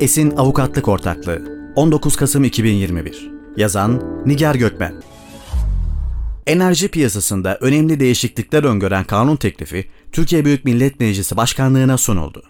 Esin Avukatlık Ortaklığı 19 Kasım 2021 Yazan Nigar Gökmen Enerji piyasasında önemli değişiklikler öngören kanun teklifi Türkiye Büyük Millet Meclisi Başkanlığına sunuldu.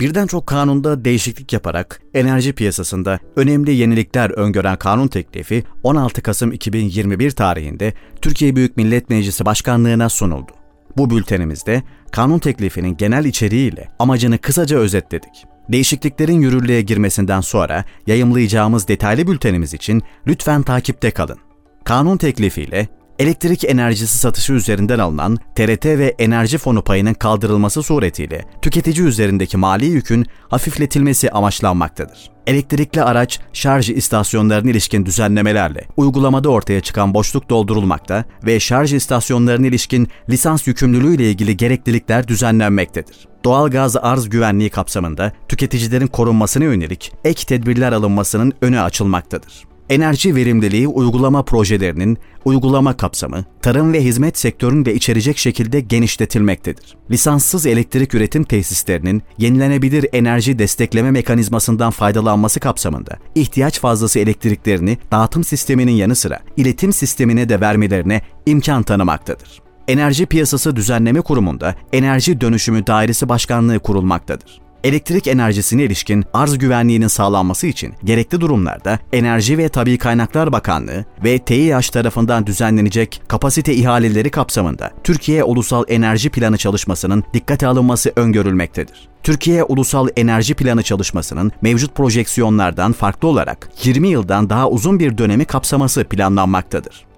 Birden çok kanunda değişiklik yaparak enerji piyasasında önemli yenilikler öngören kanun teklifi 16 Kasım 2021 tarihinde Türkiye Büyük Millet Meclisi Başkanlığına sunuldu. Bu bültenimizde kanun teklifinin genel içeriğiyle amacını kısaca özetledik. Değişikliklerin yürürlüğe girmesinden sonra yayımlayacağımız detaylı bültenimiz için lütfen takipte kalın. Kanun teklifiyle elektrik enerjisi satışı üzerinden alınan TRT ve enerji fonu payının kaldırılması suretiyle tüketici üzerindeki mali yükün hafifletilmesi amaçlanmaktadır. Elektrikli araç şarj istasyonlarına ilişkin düzenlemelerle uygulamada ortaya çıkan boşluk doldurulmakta ve şarj istasyonlarına ilişkin lisans yükümlülüğü ile ilgili gereklilikler düzenlenmektedir. Doğalgaz arz güvenliği kapsamında tüketicilerin korunmasına yönelik ek tedbirler alınmasının önü açılmaktadır enerji verimliliği uygulama projelerinin uygulama kapsamı, tarım ve hizmet sektörünü de içerecek şekilde genişletilmektedir. Lisanssız elektrik üretim tesislerinin yenilenebilir enerji destekleme mekanizmasından faydalanması kapsamında ihtiyaç fazlası elektriklerini dağıtım sisteminin yanı sıra iletim sistemine de vermelerine imkan tanımaktadır. Enerji Piyasası Düzenleme Kurumu'nda Enerji Dönüşümü Dairesi Başkanlığı kurulmaktadır elektrik enerjisine ilişkin arz güvenliğinin sağlanması için gerekli durumlarda Enerji ve Tabi Kaynaklar Bakanlığı ve TİH tarafından düzenlenecek kapasite ihaleleri kapsamında Türkiye Ulusal Enerji Planı çalışmasının dikkate alınması öngörülmektedir. Türkiye Ulusal Enerji Planı çalışmasının mevcut projeksiyonlardan farklı olarak 20 yıldan daha uzun bir dönemi kapsaması planlanmaktadır.